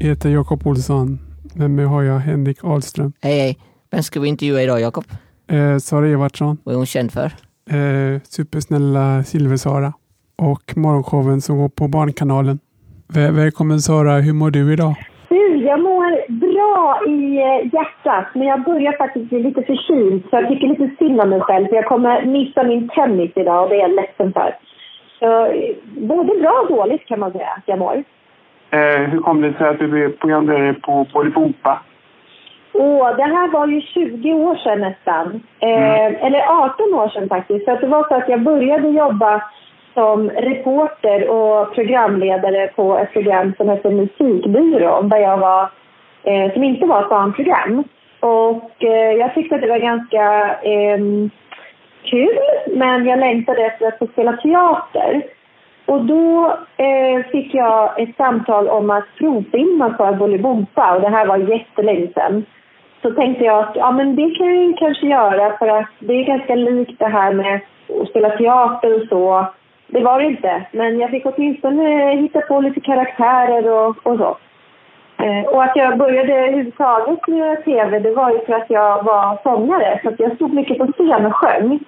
heter Jakob Olsson. Med mig har jag Henrik Ahlström. Hej hej. Vem ska vi intervjua idag Jakob? Eh, Sara Evartsson. Vad är hon känd för? Eh, supersnälla Silver-Sara. Och morgonshowen som går på Barnkanalen. Väl välkommen Sara, hur mår du idag? Du, jag mår bra i eh, hjärtat, men jag börjar faktiskt bli lite förkyld så jag tycker lite synd om mig själv för jag kommer missa min tennis idag och det är jag ledsen för. Så eh, både bra och dåligt kan man säga att jag mår. Eh, hur kom det sig att du blev programledare på Bolibompa? Åh, det här var ju 20 år sedan nästan. Eh, Eller 18 år sedan faktiskt. För att det var så att jag började jobba som reporter och programledare på ett program som hette Musikbyrån där jag var, eh, som inte var ett barnprogram. Och eh, jag tyckte att det var ganska ehm, kul, men jag längtade efter att få spela teater. Och då eh, fick jag ett samtal om att provfilma för Bolibompa och det här var jättelänge sedan. Så tänkte jag att ja, men det kan jag ju kanske göra för att det är ganska likt det här med att spela teater och så. Det var det inte, men jag fick åtminstone hitta på lite karaktärer och, och så. Eh, och att jag började överhuvudtaget med tv, det var ju för att jag var sångare. Så att jag stod mycket på scen och sjöng.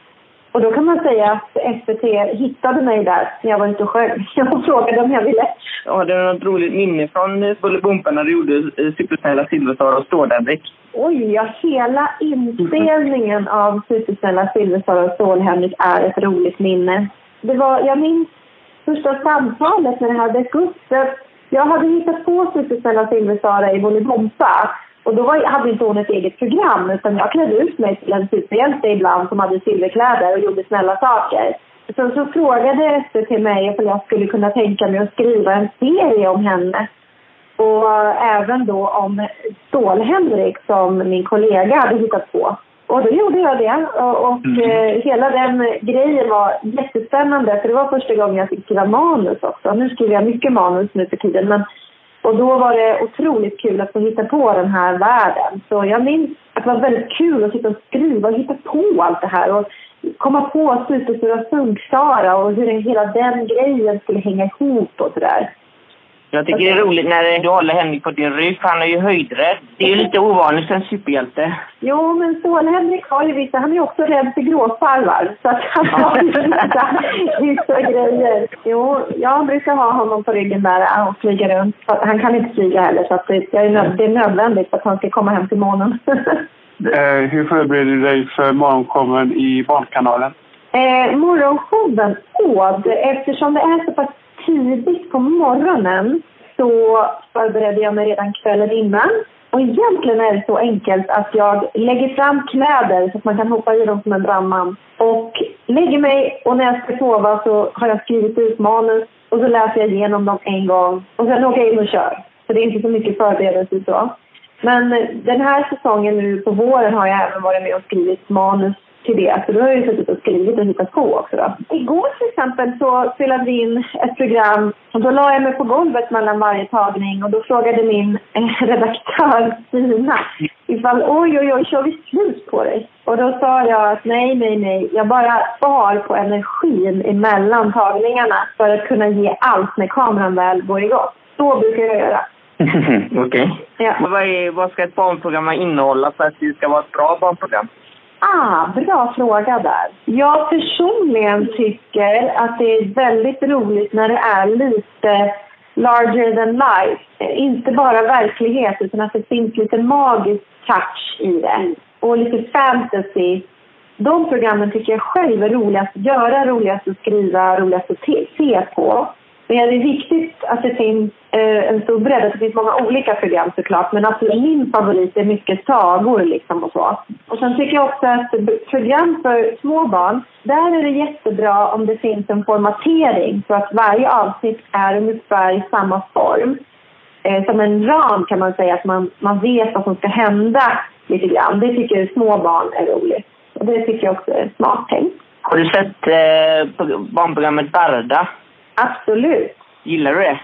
Och då kan man säga att SVT hittade mig där när jag var ute och sjöng. Jag frågade om jag ville. Ja, det är något roligt minne från Bolibompa när du gjorde eh, Supersnälla Silverstar och Stålhänrik. Oj, ja, hela inspelningen av Supersnälla Silverstar och Stålhänrik är ett roligt minne. Det var, jag minns första samtalet när det här dök upp. Jag hade hittat på Supersnälla Silversara i Bolibompa. Och då var, hade inte hon ett eget program utan jag klädde ut mig till en superhjälte ibland som hade silverkläder och gjorde snälla saker. Så, så frågade SVT mig om jag skulle kunna tänka mig att skriva en serie om henne. Och även då om Stål-Henrik som min kollega hade hittat på. Och då gjorde jag det. Och, och eh, hela den grejen var jättespännande för det var första gången jag fick skriva manus också. Nu skriver jag mycket manus nu för tiden men och då var det otroligt kul att få hitta på den här världen. Så jag minns att det var väldigt kul att sitta och skriva och hitta på allt det här. Och komma på Superstora Sunksara och hur hela den grejen skulle hänga ihop och sådär. Jag tycker det är roligt när du håller Henrik på din rygg, för han är ju höjdrädd. Det är ju lite ovanligt för en superhjälte. Jo, men Stål-Henrik har ju vissa, han är ju också rädd för gråsparvar. Så att han har ju vissa, vissa grejer. Jo, jag brukar ha honom på ryggen där och flyga runt. Han kan inte flyga heller så att det, jag är nöd, det är nödvändigt för att han ska komma hem till månen. Eh, hur förbereder du dig för morgonshowen i Barnkanalen? Eh, morgonshowen, åh, eftersom det är så pass tidigt på morgonen så förberedde jag mig redan kvällen innan. Och egentligen är det så enkelt att jag lägger fram kläder så att man kan hoppa i dem som en brandman. Och lägger mig och när jag ska sova så har jag skrivit ut manus och så läser jag igenom dem en gång och sen åker jag in och kör. Så det är inte så mycket förberedelse så. Men den här säsongen nu på våren har jag även varit med och skrivit manus till det. Så då har jag ju suttit och skrivit och hittat på också. Då. Igår till exempel så spelade vi in ett program och då la jag mig på golvet mellan varje tagning och då frågade min eh, redaktör Stina ifall oj oj oj kör vi slut på dig? Och då sa jag att nej nej nej jag bara spar på energin emellan tagningarna för att kunna ge allt när kameran väl går igång. Så brukar jag göra. Okej. Ja. Men Vad, är, vad ska ett barnprogram innehålla för att det ska vara ett bra barnprogram? Ah, bra fråga där. Jag personligen tycker att det är väldigt roligt när det är lite larger than life. Inte bara verklighet utan att det finns lite magisk touch i det. Och lite fantasy. De programmen tycker jag själv är roligast att göra, roligast att skriva, roligast att se på. Men det är viktigt att det finns eh, en stor bredd, att det finns många olika program såklart. Men alltså min favorit är mycket sagor liksom och så. Och sen tycker jag också att program för små barn, där är det jättebra om det finns en formatering så att varje avsnitt är ungefär i samma form. Eh, som en ram kan man säga, att man, man vet vad som ska hända lite grann. Det tycker små barn är roligt. Och det tycker jag också är smart tänkt. Har du sett eh, barnprogrammet Barda? Absolut. Gillar du det?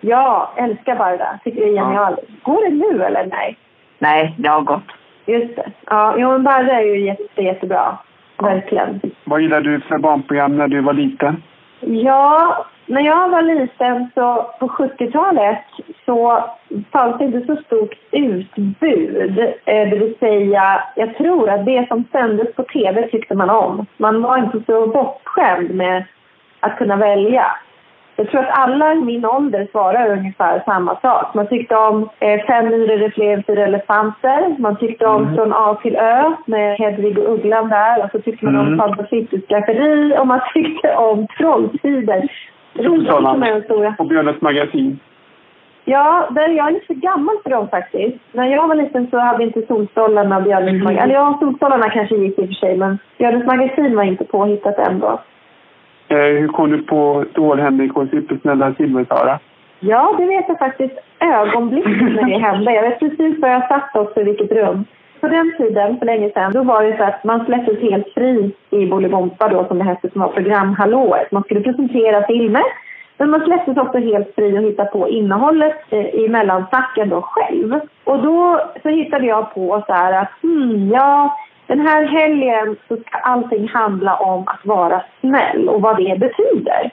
Ja, älskar Barda. Tycker det är genialt. Går det nu eller nej? Nej, det har gått. Just det. Ja, jo, men Barda är ju jätte, jättebra. Verkligen. Vad gillade du för barnprogram när du var liten? Ja, när jag var liten så på 70-talet så fanns det inte så stort utbud. Eh, det vill säga, jag tror att det som sändes på tv tyckte man om. Man var inte så bortskämd med att kunna välja. Jag tror att alla i min ålder svarar ungefär samma sak. Man tyckte om eh, Fem myror än fyra elefanter. Man tyckte om mm. Från A till Ö med Hedvig och Ugglan där. Och så tyckte man mm. om Fantastiskt skafferi och man tyckte om Trolltider. Och Björnes magasin. Ja, där jag är lite för gammal för dem faktiskt. När jag var liten så hade inte Solstolarna och Björnes mm. magasin... Eller ja, Solstolarna kanske gick i och för sig, men Björnes magasin var inte påhittat ändå. Eh, hur kom du på Stål-Henrik och Supersnälla Silversara? Ja, det vet jag faktiskt ögonblicket när det hände. Jag vet precis var jag satt också, i vilket rum. På den tiden, för länge sedan, då var det så att man släpptes helt fri i Bolibompa då, som det hette, som var programhallået. Man skulle presentera filmer, men man släpptes också helt fri att hitta på innehållet eh, i mellanfacken då själv. Och då så hittade jag på så här att, hmm, ja, den här helgen så ska allting handla om att vara snäll och vad det betyder.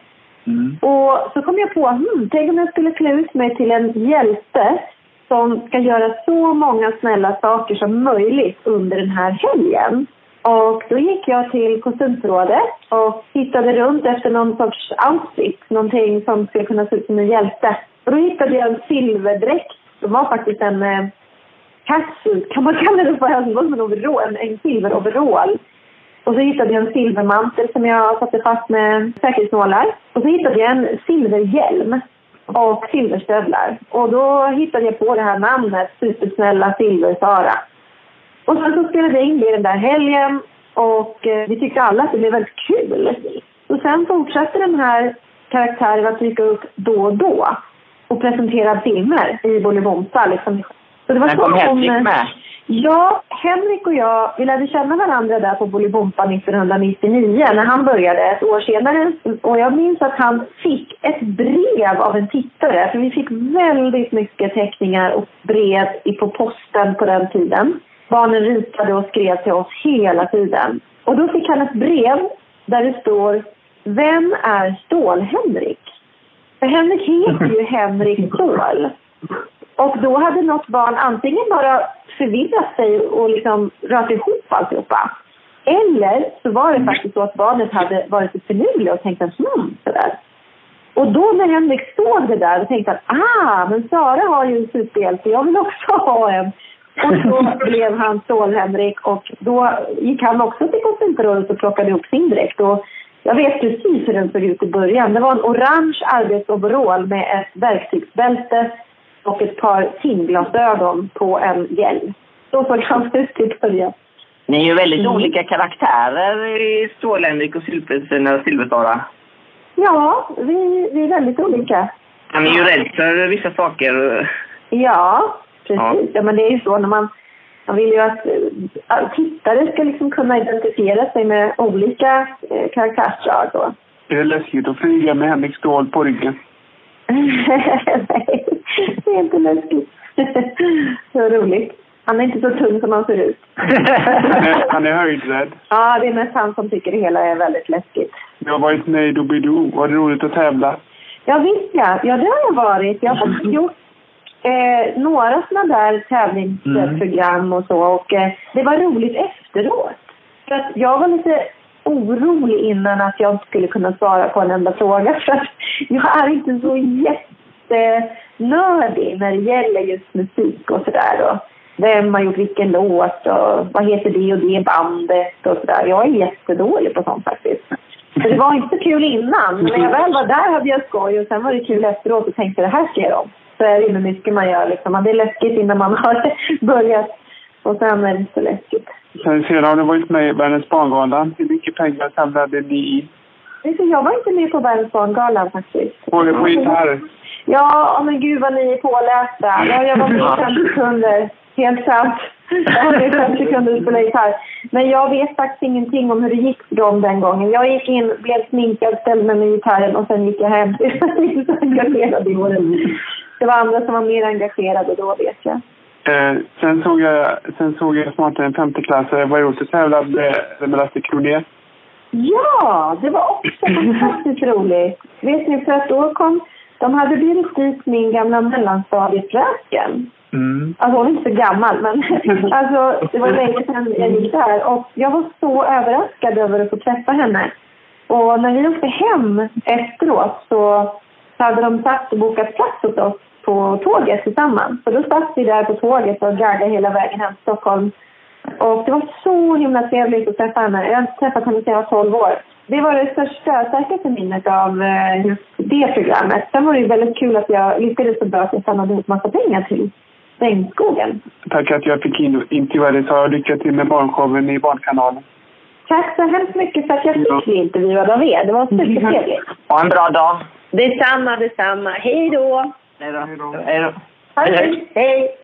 Mm. Och så kom jag på, hmm, tänk om jag skulle klä ut mig till en hjälte som ska göra så många snälla saker som möjligt under den här helgen. Och då gick jag till kostymförrådet och tittade runt efter någon sorts outfit, någonting som skulle kunna se ut som en hjälte. Och då hittade jag en silverdräkt som var faktiskt en eh, catsuit, kan man kalla det för, det var som en, overall, en, en silveroverall. Och så hittade jag en silvermantel som jag satte fast med säkerhetsnålar. Och så hittade jag en silverhjälm och silverstövlar. Och då hittade jag på det här namnet, Supersnälla Silver-Sara. Och sen så spelade jag in det den där helgen och eh, vi tyckte alla att det blev väldigt kul. Och sen fortsatte den här karaktären att dyka upp då och då och presentera filmer i Bolibompa. Liksom. Så det var När kom Henrik med? Ja, Henrik och jag, vi lärde känna varandra där på Bolibompa 1999 när han började ett år senare. Och jag minns att han fick ett brev av en tittare. För vi fick väldigt mycket teckningar och brev på posten på den tiden. Barnen ritade och skrev till oss hela tiden. Och då fick han ett brev där det står Vem är Stål-Henrik? För Henrik heter ju Henrik Ståhl. Och då hade något barn antingen bara förvirrat sig och liksom rört ihop alltihopa. Eller så var det faktiskt så att barnet hade varit lite finurlig och tänkt att hmm, sådär. Och då när Henrik såg det där och tänkte att ah, men Sara har ju en superhjälte, jag vill också ha en. Och så blev han Stål-Henrik och då gick han också till konsultrådet och plockade ihop sin dräkt. Och jag vet precis hur den såg ut i början. Det var en orange arbetsoverall med ett verktygsbälte och ett par timglasögon på en hjälm. Så såg han ut i början. Ni är ju väldigt mm. olika karaktärer i Stål-Henrik och Silversara. Ja, vi, vi är väldigt olika. Han är ju rädd för vissa saker. Ja, precis. Ja. ja. men det är ju så när man... Man vill ju att äh, tittare ska liksom kunna identifiera sig med olika eh, karaktärsdrag. Då. Är det läskigt att flyga med Henrik Ståhl på ryggen? Nej, det är inte läskigt. Var roligt. Han är inte så tung som han ser ut. han är höjdrädd. Ja, det är mest han som tycker det hela är väldigt läskigt. Du har varit med i Doobidoo. Var det roligt att tävla? Ja, visst ja. Ja, det har jag varit. Jag har mm. gjort eh, några sådana där tävlingsprogram mm. och så. Och eh, det var roligt efteråt. För att jag var lite orolig innan att jag inte skulle kunna svara på en enda fråga. För att jag är inte så jättenördig när det gäller just musik och sådär. Vem har gjort vilken låt och vad heter det och det bandet och sådär. Jag är jättedålig på sånt faktiskt. Så det var inte kul innan. Men när jag väl var där hade jag skoj och sen var det kul efteråt och tänkte det här ska jag göra om. Så är det med mycket man gör liksom. Det är läskigt innan man har börjat och sen är det inte så läskigt. Sen, sen har du varit med i Världens barngala mycket pengar samlade ni in? Jag var inte med på Världens barngala faktiskt. Du på gitarr? Ja, men gud vad ni är pålästa. Ja, jag var med i fem sekunder. Helt sant. Jag var med i fem sekunder och spelade gitarr. Men jag vet faktiskt ingenting om hur det gick för dem den gången. Jag gick in, blev sminkad, ställde mig med gitarren och sen gick jag hem. Jag var inte så engagerad i året. Det var andra som var mer engagerade då, vet jag. Eh, sen såg jag, sen såg jag snart en femteklassare var ute och tävlade med Lasse Kronér. Ja, det var också fantastiskt roligt. Vet ni, för att då kom... De hade bjudit dit min gamla mellanstadiefröken. Mm. Alltså hon är inte så gammal, men alltså, det var länge sedan jag gick där. Och jag var så överraskad över att få träffa henne. Och när vi åkte hem efteråt så hade de satt och bokat plats åt oss på tåget tillsammans. Så då satt vi där på tåget och gaggade hela vägen hem till Stockholm. Och det var så himla trevligt att träffa henne. Jag har inte träffat henne sedan jag var 12 år. Det var det största, starkaste minnet av eh, just det programmet. Sen var det ju väldigt kul att jag lyckades så bra att jag samlade ihop massa pengar till regnskogen. Tack att jag fick in, intervjua dig Sara. Lycka till med morgonshowen i Barnkanalen. Tack så hemskt mycket för att jag fick bli intervjuad av er. Det var supertrevligt. Ha en bra dag. Detsamma, detsamma. Hej då! Hej då. Hej då. Hej! Hej!